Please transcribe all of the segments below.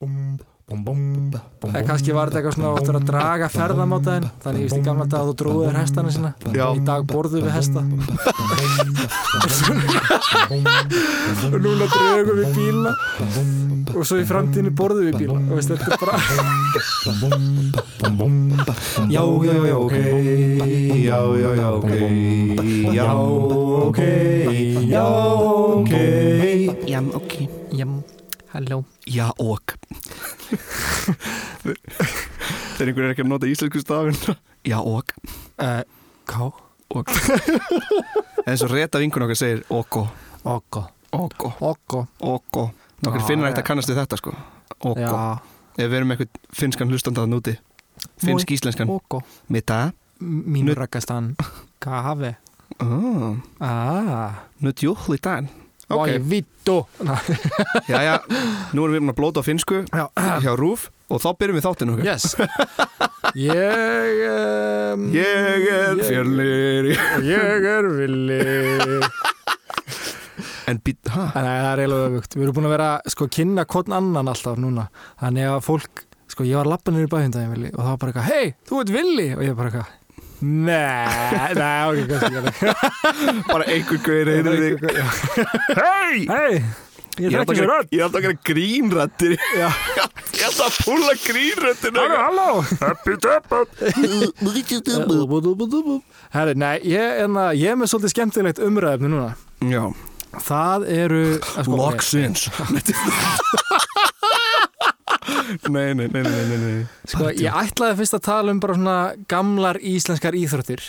eða kannski var þetta eitthvað svona áttur að draga ferðamátaðin þannig ég veist í gamla dag að þú dróðir hestana sína. Já. í dag borðu við hesta. Og núna drögum við bíla og svo í framtíðinu borðu við bíla og veist þetta er bara Já, já, já, ok. Já, já, já, ok. Já, ok. Já, ok. Já, ok halló. Já, ok. Þegar einhver er ekki að nota íslensku stafinn. Já, ok. Uh, ká, Ok. En svo rétta vinkun okkar segir okko oko, okko, oko Nokkur Já, finnar já. þetta kannast við þetta sko. Já, Ef við erum eitthvað finskan hlustandaðan úti. Finsk íslenskan okko Mita mín rakastan. Kafe. Oh, ah, Nutt júll í dag vai Ok, vittu jæja Nú erum við búin að blóta á finsku já, hjá Rúf og þá byrjum við þáttinn okkar. Yes. Ég um, Ég er ég- fjörlir og ég er villi. En být, hæ? Nei, það er eiginlega öfugt. Við erum búin að vera sko kynna hvern annan alltaf núna. Þannig að fólk, sko ég var lappa niður í bæðindaginn villi og það var bara eitthvað, hei, þú ert villi. Og ég bara eitthvað, nei, nei, ok, kannski ekki. Bara einhver gauðir heyrði þig Hei! Hei, ég Ég þekki sér öll. alltaf að gera grínrættir. Ég alltaf að púla grínrættir Halló, halló. Happy Depot Herri, nei, ég, en, ég er með svolítið skemmtilegt umræðefni núna. Já, Það eru... sko, Loxins Nei, nei, nei, nei, nei, Sko, ég ætlaði fyrst að tala um bara svona gamlar íslenskar íþróttir.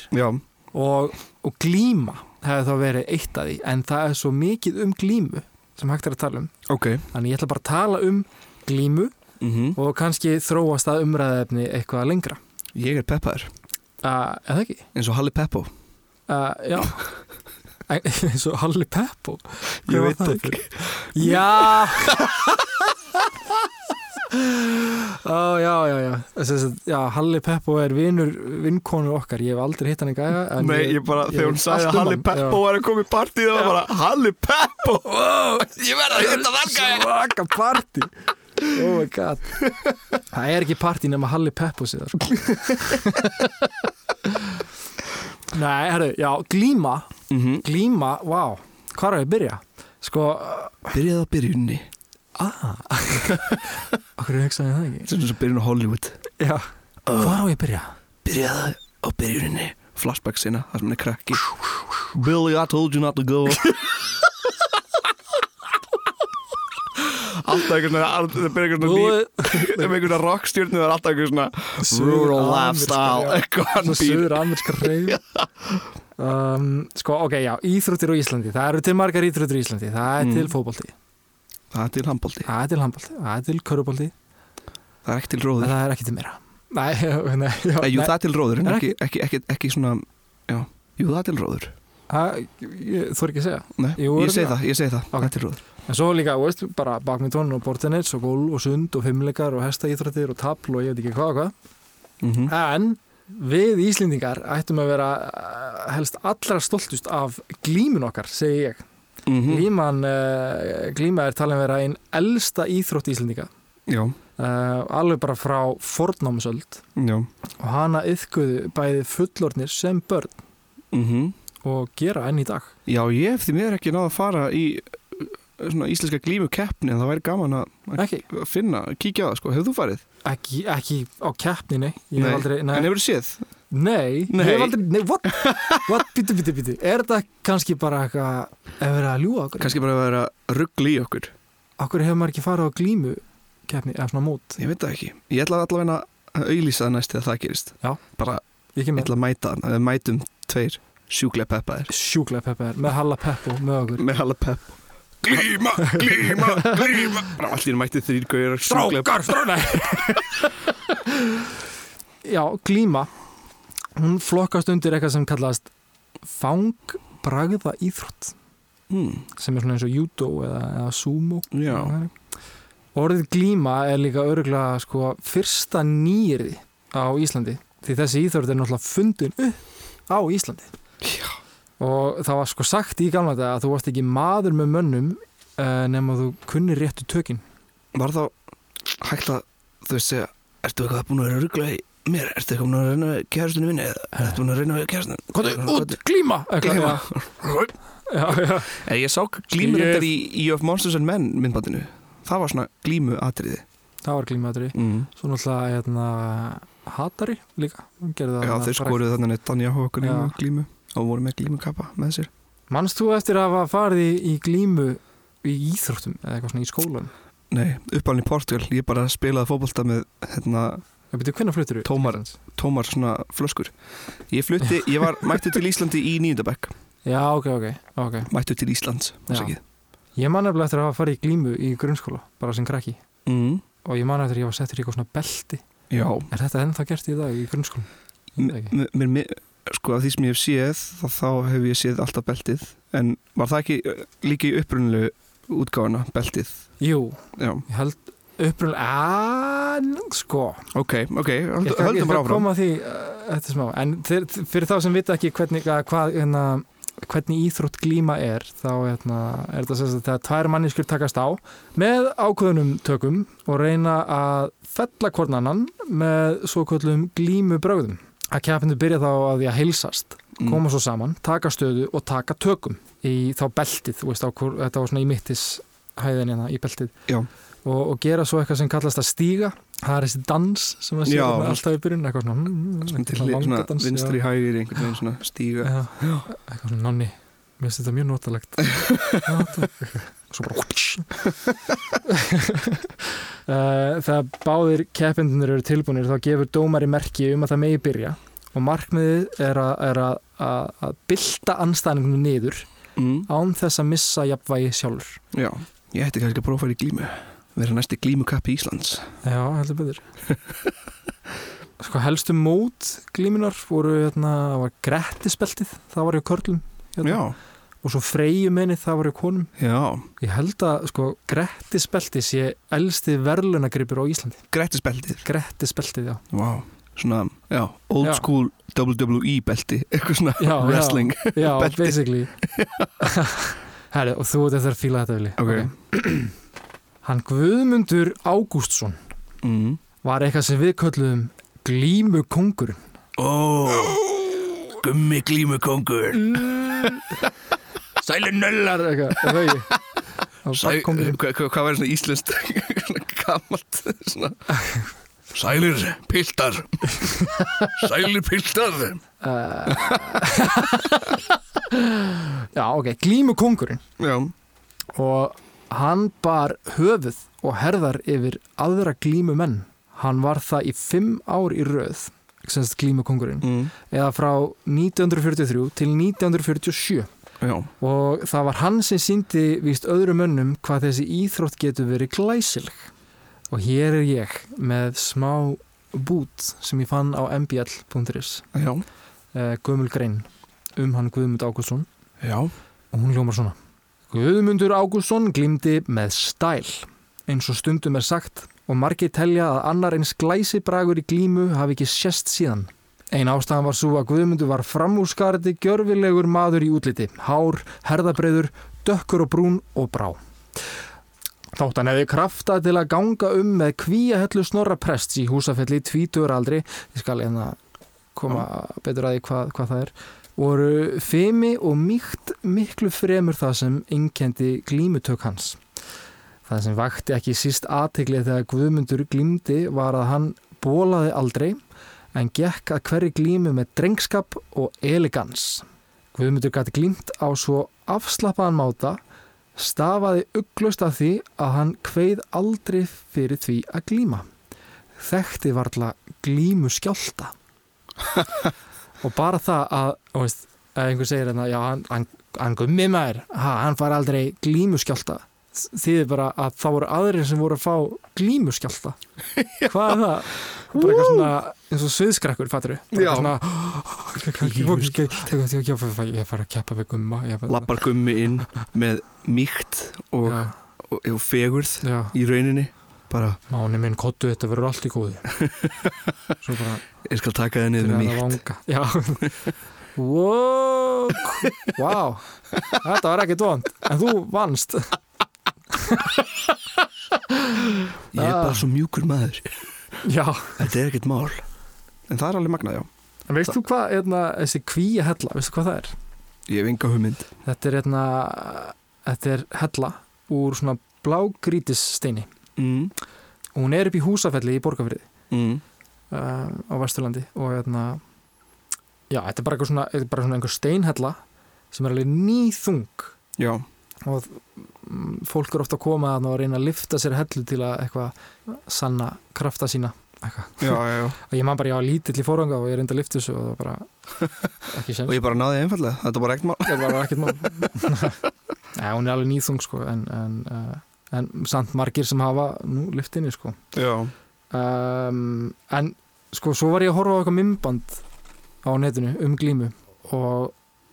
Og, og glíma hefði þá verið eitt af því. En það er svo mikið um glímu sem hægt er að tala um. Ok. Þannig ég ætla bara að tala um glímu mm og kannski þróast að umræðefni eitthvað lengra. Ég er peppaður. Uh, eða ekki? eins og Halli Peppo. Uh, já. Eins og Halli Peppo. Ég veit það ekki. Já Ó, já, já, já. Þess, að, já Halli Peppo er vinur vinkonu okkar, ég hef aldrei hitt hann í gæja en Nei, ég bara, ég þegar hún sagði að um Halli Peppo var að koma í partíð það var bara Halli Peppo! Wow, Ég verði að hitta þann gæja. Svaka party Oh my god. Það er ekki party nema Halli Peppo síðan Nei, herru, já, glíma. Mm Glíma, vá, hvað er að ég byrja? Sko, Byrjaði á byrjunni ah. Okkur er hugsaði það ekki? Sem byrjun á Hollywood. Já, hvað er að ég byrja? Byrjaði á byrjunni Flashback sinna, það sem hann er krakki. Billy, I told you not to go. Alltaf einhvern veginn Það byrja einhvern veginn Um einhvern veginn rockstjörnu Það er alltaf einhvern svona Rural lifestyle Eitthvað hann Svo býr söður amerska reyð um, Sko, ok, já, íþróttir á Íslandi. Það eru til margar íþróttir í Íslandi. Það er Mm. til fótbolti, Það er til handbólti það er til handbolti Það er til körubolti, Það er ekki til róður. Það er ekki til meira. Nei, nei, já, Nei, Jú, það er til róður En ekki, ekki, ekki, ekki svona Já, jú, það er til róður. Þú er ekki að segja? Nei, Jú, ég segi það, ég segi það Ok. Það er til róður. En svo líka, veist, bara bakmyndón og bortennis og gól og sund og fimmleikar og hestaíþrættir og tapl og ég veit ekki hvað og hvað. mm En við Íslendingar ættum að vera eh, helst allra stoltust af glímun okkar, segi ég. -hmm. Glíman, uh, glíma er talin vera einn elsta íþrótt Íslendinga. Uh, alveg bara frá fornámsöld já og hana yðkuðu bæði fullornir sem börn mm og gera enn í dag. Já, ég því mér ekki náða að fara í uh, svona íslenska glímu keppni en það væri gaman að finna, kíkja á það sko, hefur þú farið? ekki, ekki á keppninni, ég hef aldrei, En hefur þú séð? Nei, Nei. ég hef aldrei, nei, what? What, bíti, bíti, bíti Er þetta kannski bara eitthvað ef verið að ljúga okkur? Kannski bara að vera ruggli í okkur. Okkur hefur maður ekki farið á glímu keppni, eða svona mót? Ég veit það ekki, ég ætla allavega að auðlýsa það næst þegar það gerist. Já. Bara, Ég ég kem með. ætla að mæta við mætum tveir sjúklega peppaðir. Sjúklega pepper með Halla Peppo með okkur. Með hala pepp Glíma, glíma, glíma. Allir mætti þrýr gauðir Strákar, strákar Já, glíma hún flokkast undir eitthvað sem kallast fangbragða íþrótt mm, sem er svona eins og judo eða, eða sumo. Orðið glíma er líka öruglega sko, fyrsta nýrði á Íslandi. Því þessi íþrótt er náttúrulega fundin upp á Íslandi. Já, og það var sko sagt í gamla þetta að þú varst ekki maður með mönnum uh, nema þú kunnir réttu tökin. Var þá hægt að þú veist segja, ertu eitthvað búin að vera ruggla í mér, ertu búin að reyna við kærastunni minni eða ertu búin að reyna við kærastunni Kottu út, glíma Glíma. Já, já, já. En ég sá glímu Ég- reyndar í, í of Monsters and Men myndbandinu það var svona glímu atriði Það var glímaðri mm. Svo náttúrulega hérna, Hatari líka það Já, þeir skoruðu þannig að Tanja Hókun Já. glímu og voru með glímukappa með sér Manst þú eftir að farið í, í glímu í íþróttum eða eitthvað svona í skólan? Nei, uppalinn í Portugal, ég bara spilaði fótbolta með hérna, Það byrju, hvernig fluttir þú? Tómar. tómar svona flöskur. Ég flutti, ég var mættu til Íslandi í nýjöndabæk Já, ok, ok, ok. Mættu til Íslands afsakið. Ég man eftir að hafa farið í glímu í grunnskóla bara sem krakki. Mm. og ég man eftir að ég var settur í eitthvað svona belti. Já, Er þetta ennþá gert í dag í ekki. mér, mér, sko af því sem ég hef séð þá, þá hef ég séð alltaf beltið. En var það ekki uh, líka í upprunalegu útgáfana, beltið? Jú, Já, ég held upprunalega að, sko. Ok, ok, Ég höldum ætla- ég höldum ætla bara að áfram. koma að því uh, eftir smá. En þeir, fyrir þá sem vita ekki hvernig, að, hvað, hérna, hvernig íþrótt glíma er þá hérna, er þetta sem sagt þegar tvær manniskur takast á með ákveðunum tökum og reyna að fella hvorn annan með svo kvöldum glímu brögðum að keppindu byrja þá að því að heilsast Mm. koma svo saman, taka stöðu og taka tökum í þá beltið veist, á, þetta var svona í mittis hæðin hérna í beltið. Já. Og, og gera svo eitthvað sem kallast að stíga það er þessi dans sem að sé Já. þarna alltaf í byrjun eitthvað svona, mm, Svona til svona svona vangadans, vinstri já. hægir einhvern veginn svona stíga Já, eitthvað svona nonni mér finnst þetta mjög notalegt Já, takk. svo bara Eh, þegar báðir keppindunir eru tilbúinir þá gefur dómari merki um að það megi byrja og markmiðið er að, er bylta anstæðningunum niður mm. án þess að missa jafnvægi sjálfur Já, ég ætti kannski að prófa að fara í glímu vera næsti glímukappi Íslands. Já, heldur betur. Sko helstu mót glíminar voru hérna, það var grettispeltið það var hjá körlum hérna. Já, og svo freyjumenni það var hjá konum. Já, Ég held að sko grettispeltið sé elsti verðlunagripur á Íslandi. Grettisbeltið? Grettispeltið, já. Vá, svona, já, old Já. school WWE belti, eitthvað svona Já, já. wrestling Já, Belti. basically. Herri, og þú ert eftir að fíla þetta vilji Ok. Hann Guðmundur Ágústsson mm. var eitthvað sem við kölluðum glímukongurinn Ó, gummi glímukongur Sæli nöllar eitthvað? Og Sæ, hva, hva, Hvað væri svona íslenskt? Gammalt svona. Sælir piltar. Sælir piltar. Já, ok, glímukongurinn Já, og hann bar höfuð og herðar yfir aðra glímumenn. Hann var það í fimm ár í röð, semst glímukongurinn, mm. eða frá 1943 til 1947 já, og það var hann sem síndi víst öðrum mönnum hvað þessi íþrótt getur verið glæsileg. Og hér er ég með smá bút sem ég fann á mbl.is, já, eh, gömul grein um hann Guðmund Ágústsson já og hún hljómar svona. Guðmundur Ágústsson glýmdi með stæl, eins og stundum er sagt og margir telja að annar eins glæsibragur í glímu hafi ekki sérst síðan. Ein ástæðan var svo að Guðmundur var framúrskarði gjörfilegur maður í útliti, hár, herðabreiður, dökkur og brún og brá. Þótt hann hefði krafta til að ganga um með kvíahellu snorra prests í húsafelli tvítur aldri, ég skal hérna koma betur að því hvað, hvað það er, voru femi og mýkt miklu fremur það sem innkendi glímutök hans. Það sem vakti ekki síst aðteglið þegar Guðmundur glímdi var að hann bólaði aldrei en gekk að hverri glímu með drengskap og elegans. Guðmundur gæti glímt á svo afslappaðan máta stafaði uglust af því að hann kveið aldrei fyrir því að glíma. Þekkti varla glímu skjálta. og bara það að, þú veist, að einhver segir hérna, já, hann, hann, hann gummi maður, ha, hann far aldrei glímuskjálta. Þýðir bara að það voru aðrir sem voru að fá glímuskjálta. Hvað er það? Bara eitthvað svona, eins og sviðskrekkur, fattur við? Já. Ég fara að keppa við gumma. Lappar gummi inn með mýkt og, og, og fegurð já. í rauninni bara, Máni minn kottu, þetta verður allt í góði. Svo bara, ég skal taka það niður með vanga. Já. Wow, wow, þetta var ekkert vond, en þú vannst. Ég er bara svo mjúkur maður Já, Þetta er ekkert mál En það er alveg magnað, já en veist þú hvað hérna, þessi kvíja hella, veistu hvað það er? Ég hef enga hugmynd Þetta er hérna þetta er hella úr svona blágrítissteini mm. og hún er upp í húsafelli í Borgarfriði Mm. uh, á Vesturlandi og hérna já, þetta er bara, eitthvað svona, þetta er bara svona einhver steinhella sem er alveg nýþung. Já, og fólk er ofta að koma að reyna að lifta sér hellu til að eitthvað sanna krafta sína já, já, já. Og ég man bara, ég var lítill í fóranga og ég reyndi að lifta þessu og það var bara ekki sem Og ég bara náði einfallega, þetta er bara ekkert mál. Það var ekkert mál. Nei, hún er alveg nýþung sko en, en, uh, en samt margir sem hafa nú liftinni sko. Um, en sko svo var ég að horfa á eitthvað mymband á netinu um glímu og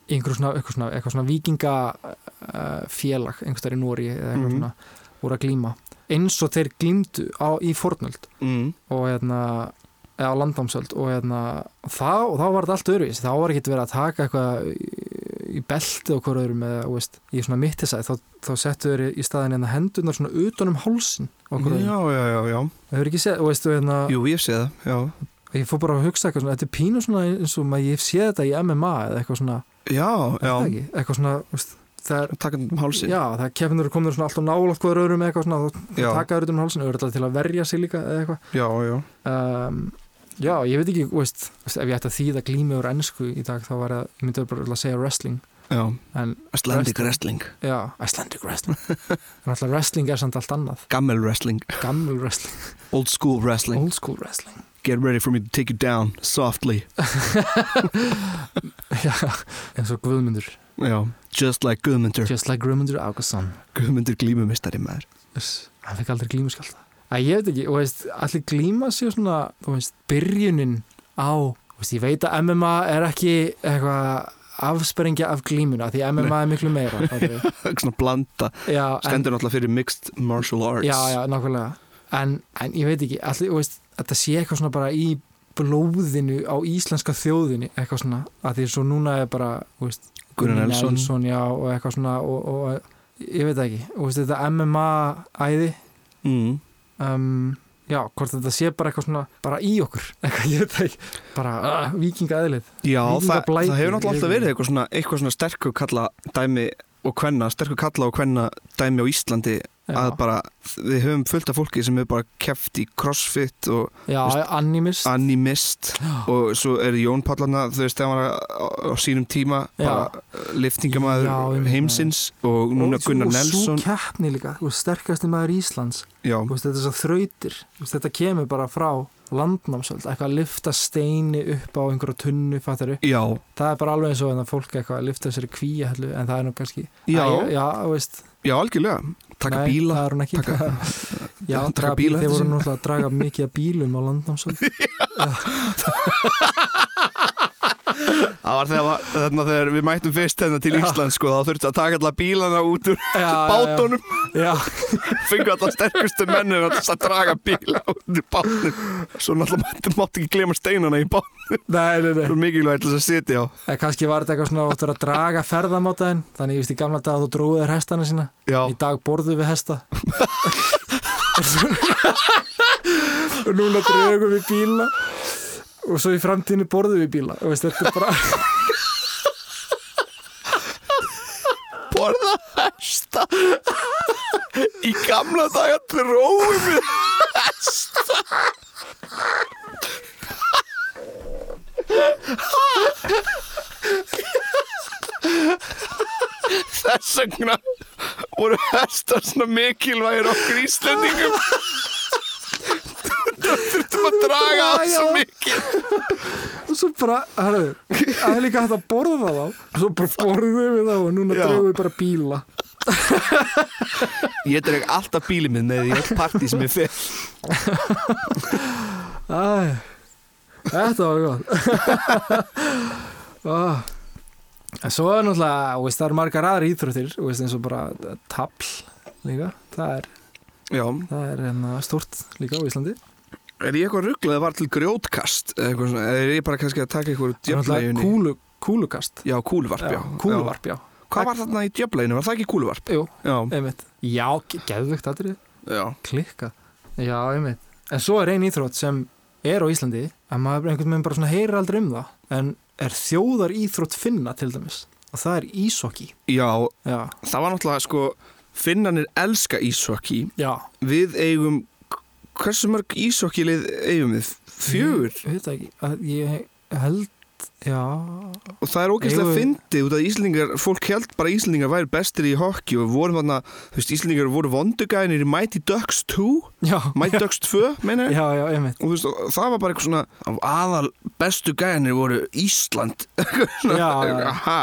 í einhverju svona, eitthvað svona, eitthvað svona vikinga uh, félag einhverstað í Nóri eða eitthvað Mhm. svona voru að glíma. Eins og þeir glímdu á, í fornöld mm. og hérna eða á landnámsöld og hérna þá, og þá var þetta allt öðruvis þá var ekki verið að taka eitthvað í, belti og hverju öðrum eða veist, í svona mittisæð þá, þá settu þeir í staðin hérna hendunar svona utan um hálsin og hverju já, öðrum já, já, já. Það hefur ekki séð, og veistu hérna Jú, ég sé það, já. Ég fór bara að hugsa eitthvað svona, þetta er pínu svona eins og maður ég sé þetta í MMA eða eitthvað svona, Já, já, eitthvað svona, veist, það er taka um hálsin já, það er keppinur komnir svona alltaf nálátt hverju öðrum eitthvað svona, þá Já. taka þeir utan um hálsin auðvitað til að verja sig líka eða eitthvað. Já, já. um, já, ég veit ekki, veist, ef ég ætti að þýða glími úr ennsku í dag þá var það, ég myndi bara að segja wrestling. Icelandic wrestling, já, Icelandic wrestling. En alltaf wrestling er samt allt annað. Gammel wrestling. Gammel wrestling, Old school wrestling. Old school wrestling. Get ready for me to take you down softly. Já, eins og Guðmundur. Já, just like Guðmundur. Just like Guðmundur Ágússon Guðmundur glímumistari maður. Yes, hann fekk aldrei glímuskjálta Æ, ég veit ekki, og veist, allir glíma sér svona, þú veist, byrjunin á, þú veist, ég veit að MMA er ekki eitthvað afsperringja af glímuna, því MMA er miklu meira? Svona blanda, já, en, stendur náttúrulega fyrir mixed martial arts já, já, nákvæmlega en, en ég veit ekki, allir, þú veist þetta sé eitthvað svona bara í blóðinu á íslenska þjóðinu, eitthvað svona að því svo núna er bara, þú veist Gunnar Nelson. já, og eitthvað svona og, og ég veit ekki, og veist, þetta MMA æði mm. Um, já, hvort þetta sé bara eitthvað svona bara í okkur, eitthvað, ég veit það ekki. Bara uh, vikinga eðlið Já, það, Víkingablæti, það hefur náttúrulega alltaf verið eitthvað svona, eitthvað svona sterkur kalla dæmi og kvenna, sterkur kalla og kvenna dæmi á Íslandi að bara, við höfum fullt af fólki sem hefur bara keft í crossfit og já, animist. Animist. Og svo er Jón Pallana, þú veist, það var á, sínum tíma bara liftingamæður Já, einmitt. heimsins. Og núna Gunnar Nelson og svo keppni líka, þú veist, sterkasti maður Íslands. Já, þú veist, þetta er svo þrautir. Þú veist, þetta kemur bara frá landnámsöld. Eitthvað að lifta steini upp á einhverju tunnu, fattar já, það er bara alveg eins og en að fólk eitthvað að lifta sér kvíja en það er nú kannski já, Æ, já, þú veist, já, algjörlega taka nei, bíla. taka- já, taka bíla. þeir voru náttúrulega að draga mikið bílum á landnámsöld Það var þegar, þarna, þegar við mættum fyrst hérna til Já. Íslands sko, þá þurfti að taka alla bílana út úr já, bátunum já, fengu alla sterkustu mennir að draga bíla út úr bátnum. Svo náttúrulega mátti, ekki glema steinana í nei, nei svo mikilvægt að sitja á. Eða kannski var þetta eitthvað svona áttur að draga ferðamátaðin þannig ég veist í gamla dag að þú dróðir hestana sína. Já, í dag borðu við hesta. Og núna drögum við bíla og svo í framtíðinu borðu við bíla og veist, þetta er bara borða hesta. Í gamla daga dróum við hesta. Þess vegna voru hestar svona mikilvægir okkur Íslendingum þurftum að draga það svo mikið. Og svo bara, herru, það er líka hægt að borða þá. Og svo bara borðum við þá og núna drögum við bara bíla. Ég dreg alltaf bílið minn með í öll partí sem ég fer. Æ, þetta var ah. En svo er náttúrulega veist, það eru margar aðra íþróttir veist, eins og bara tabl líka. Það er, það er hérna, stort líka á Íslandi er ég eitthvað rugglaði að var til grjótkast eða eitthvað svona, eða er ég bara kannski að taka eitthvað úr Það djöfleginu kúlu, kúlukast. Já, kúluvarp, já, kúluvarp, já. Hvað var þarna í djöfleginu, var það ekki kúluvarp? Jú, Já, einmitt. Já, ge- geðvögt aðrið Já, klikka. Já, einmitt. En svo er ein íþrótt sem er á Íslandi en maður einhvern veginn bara svona heyrir aldrei um það en er þjóðar íþrótt finna til dæmis. Og það er ísokki já. Já, það var náttúrulega sko Finnanir elska ísokki já. Við eigum Hversu mörg ísokkilið eigum við? Fjögur Ég ég held Já, Og það er ógeðslega fyndið út af Íslendingar, fólk held bara að Íslendingar væri bestir í hockey og vorum þarna, þú veist, Íslendingar voru vondugæðinir í Mighty Ducks 2, já, Mighty Ducks 2, meina já, Og þú veist, það var bara eitthvað svona, aðal bestu gæðinir voru Ísland. Aha.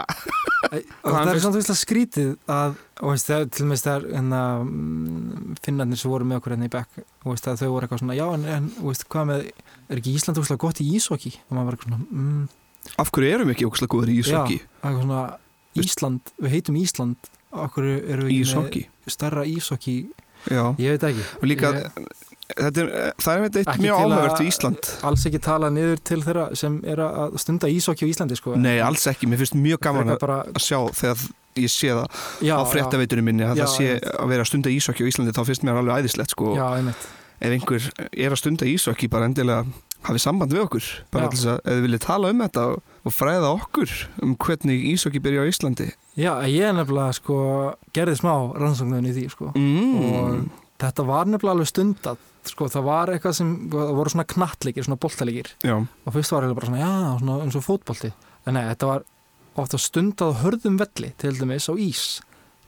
það er samt visslega skrítið að, og veist, það, til og með hérna, mm, finnarnir sem voru með okkur hérna í bekk, veist, að þau voru eitthvað svona, já, en, en veist, hvað með, er ekki Ísland úrslega gott í ísokki? Og maður var eitthvað svona, mm, Af hverju erum við ekki ógeðslega góður í ísokki? eitthvað svona, Ísland, við heitum Ísland, okkur eru við ekki með starra ísokki, Já. ég veit ekki. Og líka, Ég, er, það er einmitt eitt Ekki mjög áhugavert við Ísland. alls ekki tala niður til þeirra sem er að stunda ísokki á Íslandi, sko. Nei, alls ekki. Mér finnst mjög gaman bara, að sjá þegar ég sé það já, á fréttaveitunum minni að Já, það sé einmitt. að vera að stunda ísokki á Íslandi þá finnst mér alveg æðislegt sko Já, einmitt. ef einhver er að stunda ísokki bara endilega hafið samband við okkur. Bara til þess að ef þið viljið tala um þetta og, fræða okkur um hvernig ísokki byrja á Íslandi. Já, ég er nefnilega, sko, gerði smá rannsóknun í því, sko. mm. og þetta var nefnilega alveg stundað sko, það var eitthvað sem, það voru svona knattleikir, svona boltalegir og fyrst var eiginlega bara svona, já, svona eins og fótbolti. En nei, þetta var ofta stundað á hörðum velli, til dæmis á ís.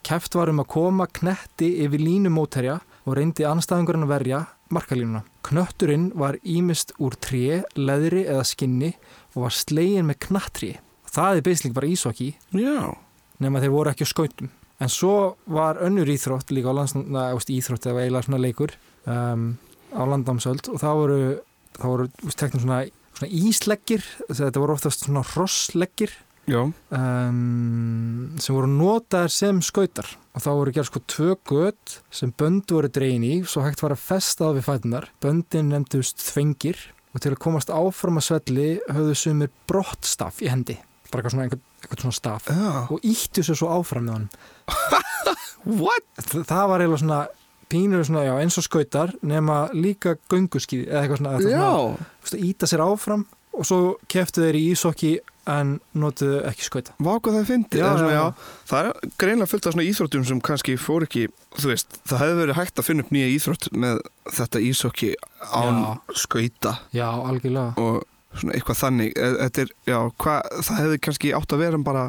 Keft var um að koma knetti yfir línu móterja og reyndi anstæðingurinn að verja markalínuna. Knötturinn var ímist úr tré, leðri eða skinni og var slegin með knattré. Það er beisling bara ísokki nema þeir voru ekki á skautum. En svo var önnur íþrótt líka á landsna, íþrótt eða eiginlega svona leikur um, á landamsöld og það voru, það voru teknum svona, svona ísleggir. Þetta voru oftast svona hrossleggir. já um, sem voru notaðar sem skautar. Og þá voru gerð sko tvö gött sem bönd voru dregin í svo hægt var að festa það við fætunar böndin nefndust þvengir og til að komast áfram að svelli höfðu sumir brottstaf í hendi. Bara eitthvað svona, einhvern svona staf. Já. og íttu sér svo áfram með hann What? Þa, það var eiginlega svona pínur svona, já, eins og skautar nema líka gönguskíði eða eitthvað svona, svona íta sér áfram og svo keftu þeir í ísokki en notuðu ekki skauta. Vá hvað það fyndi það, er greinlega fullt af svona íþróttum sem kannski fór ekki veist, það hefði verið hægt að finna upp nýja íþrótt með þetta ísokki án Já. skauta. Já, algjörlega. Og svona eitthvað þannig. E- þetta er, já, hvað, það hefði kannski átt að vera bara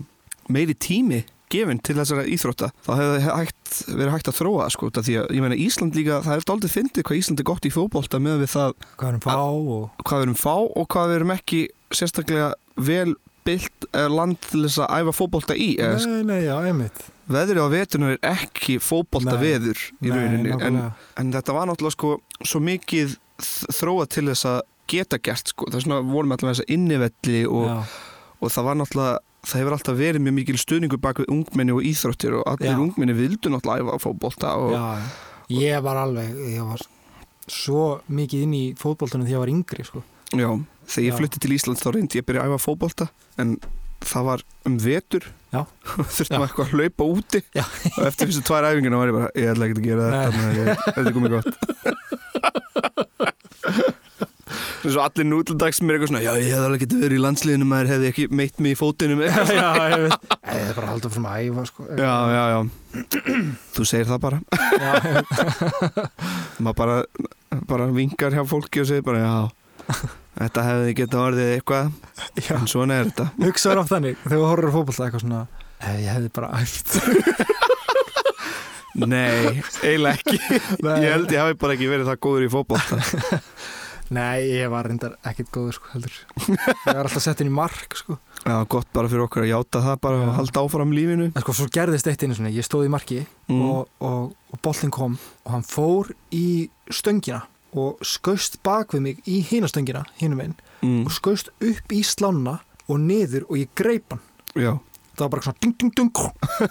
meiri tími gefinn til þessara íþrótta. Þá hefði hægt, verið hægt að þróa sko, því að ég meina Ísland líka, það er daldið fyndið hvað Ísland er gott í fótbolta með við það hvað erum fá og hvað við erum fá og hvað við erum ekki sérstaklega vel byllt land til þess að æfa fótbolta í nei, nei, já, einmitt veðri á vetunar er ekki fótbolta Nei. veður í rauninni en, en þetta var náttúrulega sko svo mikið þ- þróað til þess að geta gert sko, það er svona vorum alltaf þess að innivelli og, og það var náttúrulega það hefur alltaf verið mjög mikil stuðningur bak við ungmenni og íþróttir og allir Já. ungmenni vildu náttúrulega æfa já, ég var alveg ég var svo mikið inn í fótboltunum því ég var yngri sko. Já, þegar ég Já. flutti til Ísland þá reyndi ég að byrja að æfa fótbolta en það var um vetur Já. þurftum Já. að eitthvað að hlaupa úti Já. og eftir þessu tvær æfingina var ég bara ég ætla ekki að gera þetta þetta er komið gott eins og allir nútildags sem er eitthvað svona já ég hef alveg getið verið í landsliðinu maður hefði ekki meitt mig í fótinu með já, ég veit ég er bara halda frá að æfa sko. já já já þú segir það bara já, maður bara, bara vinkar hjá fólki og segir bara já þetta hefði getið orðið eitthvað já. en svona er þetta hugsaður oft þannig þegar þú horfður á fótbolta eitthvað svona ef ég hefði bara æft Nei, eiginlega ekki Nei. Ég held ég hafi bara ekki verið það góður í fótbolta nei, ég var reyndar ekkit góður sko, heldur ég var alltaf sett inn í mark sko. Já, gott bara fyrir okkur að játa það bara og halda áfram lífinu en sko, svo gerðist eitt einu svona ég stóð í marki mm. og, og, og boltin kom og hann fór í stöngina og skaust bak við mig í hina stöngina, hinum einn mm. og skaust upp í slána og niður og ég greip hann. Já, það var bara svona ding ding ding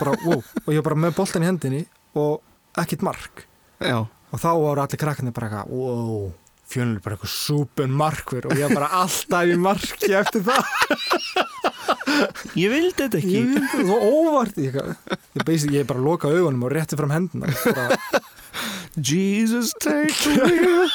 bara, wow. og ég var bara með boltan í hendinni og ekkit mark. Já. Og þá voru allir krakkarnir bara eitthvað wow, fjölnir bara eitthvað súpen markver og ég var bara alltaf í marki eftir það. Ég vildi þetta ég vildi það svo óvart ég, ég, bara loka augunum og rétti fram hendina bara, Jesus take the wheel.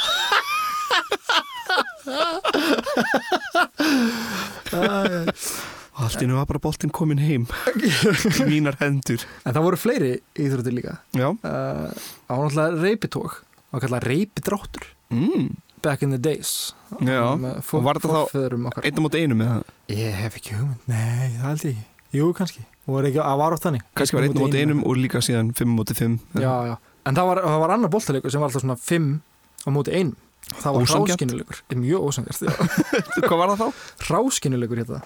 Og allt innu var bara boltinn komin heim. Í mínar hendur. En það voru fleiri íþróttir líka. Uh, á náttúrulega reypitók og kallað reipidráttur mm. back in the days. Já. Með og var þetta þá einn á móti einu með það Ég hef ekki hugmynd, nei, það held ég ekki. Jú, kannski, og var átt þannig. Kannski var einn á móti einum og líka síðan fimm á móti fimm Já, já, en það var, það var annar boltaleikur sem var alltaf svona 5 á móti 1 Það var ráskinuleikur, mjög ósangjart hvað var það þá? Ráskinuleikur hétta það.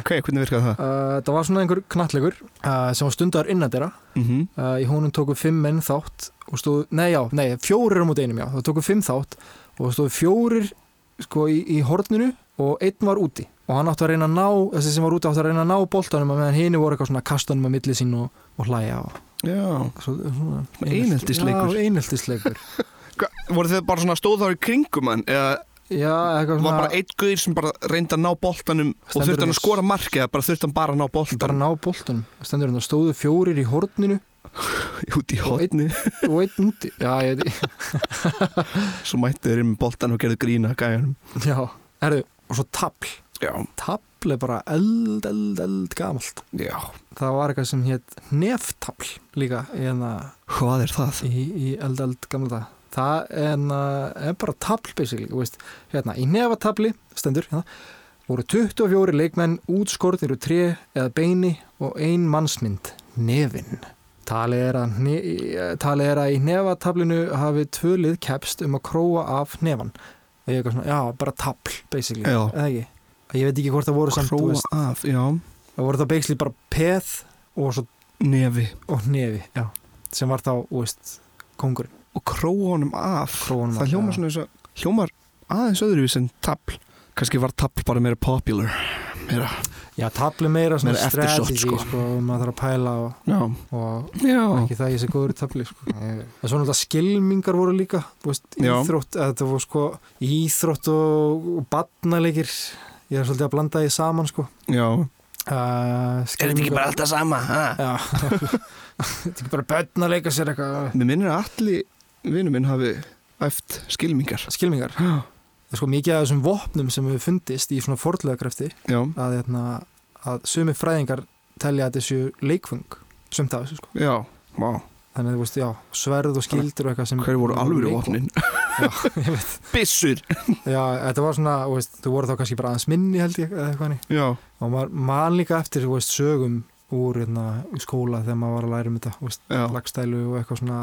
Ok, hvernig virkaði það? uh, Það var svona einhver knattleikur uh, sem var stundar innandera Mm -hmm. uh, Í honum tóku 5 menn þátt og stóð, nei já, nei, fjórir á móti einum já. Það tóku 5 þátt og stóðu fjórir sko í, í horninu og einn var úti. Og hann átti að reyna að ná, þessi sem var úti átti að reyna að ná boltanum meðan hini voru eitthvað svona kastanum á milli sín og, og hlæja og já, svo, svona, Eineltisleikur. Eineltisleikur. Voru þið bara svona stóð þá í kringum hann eða Já, var bara einn guður sem bara reyndi að ná boltanum og þurfti hann að skora mark eða bara þurfti hann bara að ná bara boltan ná boltanum. Stendur hann að stóðu fjórir í horninu. Út í Og einn- hotni og einn úti. Já, ég, svo mættu þeir inn með boltan og gerðu grína gæjanum. Já, erðu, og svo tabl já, Tabl er bara eld, eld, eld gamalt já, Það var eitthvað sem hétt neftabl líka í, hérna, hvað er það? í, í eld, eld gamla það Það er, hérna, er bara veist, hérna, í nefatabli stendur, hérna, voru 24 leikmenn útskortir úr tré eða beini og ein mannsmynd, nefinn. Talið er, að, hne- talið er að í nefatablinu hafi tvölið kepst um að króa af nefan. Það er eitthvað svona, já, bara Já. eða ekki? Ég veit ekki hvort það voru samt, veist, af, það voru það basically bara peð og, svo, nefi. Og nefi, já, sem var þá, veist, kongurinn. og króa honum af. Króa honum það af, hljómar svona eins og hljómar aðeins öðruvís en tabl kannski var tabl bara meira popular. Meira, Já, tabli meira svona strategy, sko. sko, maður þarf að pæla og, já, og já. ekki það ég sé góður í tabli, sko. En svo náttúrulega skilmingar voru líka, veist, íþrótt, þetta voru sko íþrótt og, og badnalegir, ég er svolítið að blanda því saman, sko. já, Uh, er þetta ekki bara alltaf sama? Ha? Já, þetta er ekki bara börn að leika sér eitthvað. mér minnir að allir vinnu minn hafi æft skilmingar Skilmingar. já, Það er sko mikið af þessum vopnum sem hefur fundist í svona fordlega já, að, hérna, að sumi fræðingar telja að þessu leikfung, sumt af þessu, sko. já, vá Þannig að þú veist, já, sverð og skildur og eitthvað sem... hverju voru alvöru vopnin? Já, ég veit. Bissur Já, þetta var svona, þú veist, þú voru þá kannski bara aðeins minni held ég, eða eitthvað hannig. já, Og maður man líka eftir, þú veist, sögum úr hérna í skóla þegar maður var að læra um þetta, þú veist, lagstælu og eitthvað svona,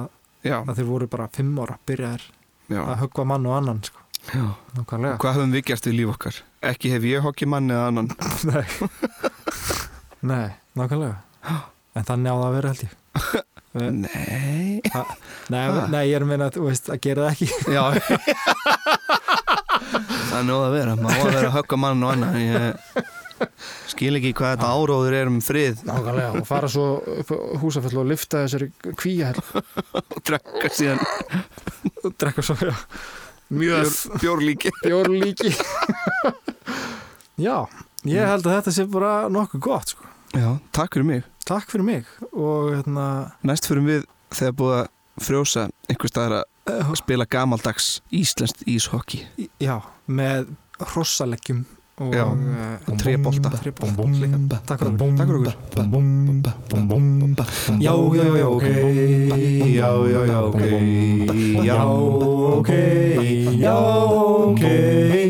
já, að þeir voru bara fimm ára, byrjaðir já, að höggva mann og annan, sko. já. Nákvæmlega. hvað höfum við gert við líf okkar? ekki hef ég hokkið mann eða annan Nei. Nei, nákvæmlega. En þannig á það að vera held ég. Eh, nei Nei, Ha. nei, ég er að meina að, að gera það ekki. já það er nóg að vera maður á að vera að högga mann og annan ég skil ekki hvað þetta áróður er um frið Nákvæmlega. Og fara svo upp á húsafell og lifta þessari kvíja og drekka síðan og drekka svo, já. bjór, bjórlíki bjórlíki Já, ég held að þetta sé bara nokkuð gott sko. já, takk fyrir mig Takk fyrir mig og hérna næst fyrir við þegar búið að frjósa einhver staðar að spila gamaldags íslenskt íshokki já, með hrossaleggjum og Já, eh, og líka. Takk fyrir okkur. Takk fyrir okkur Já, já, já, ok Já, já, já, ok Já, ok Já, ok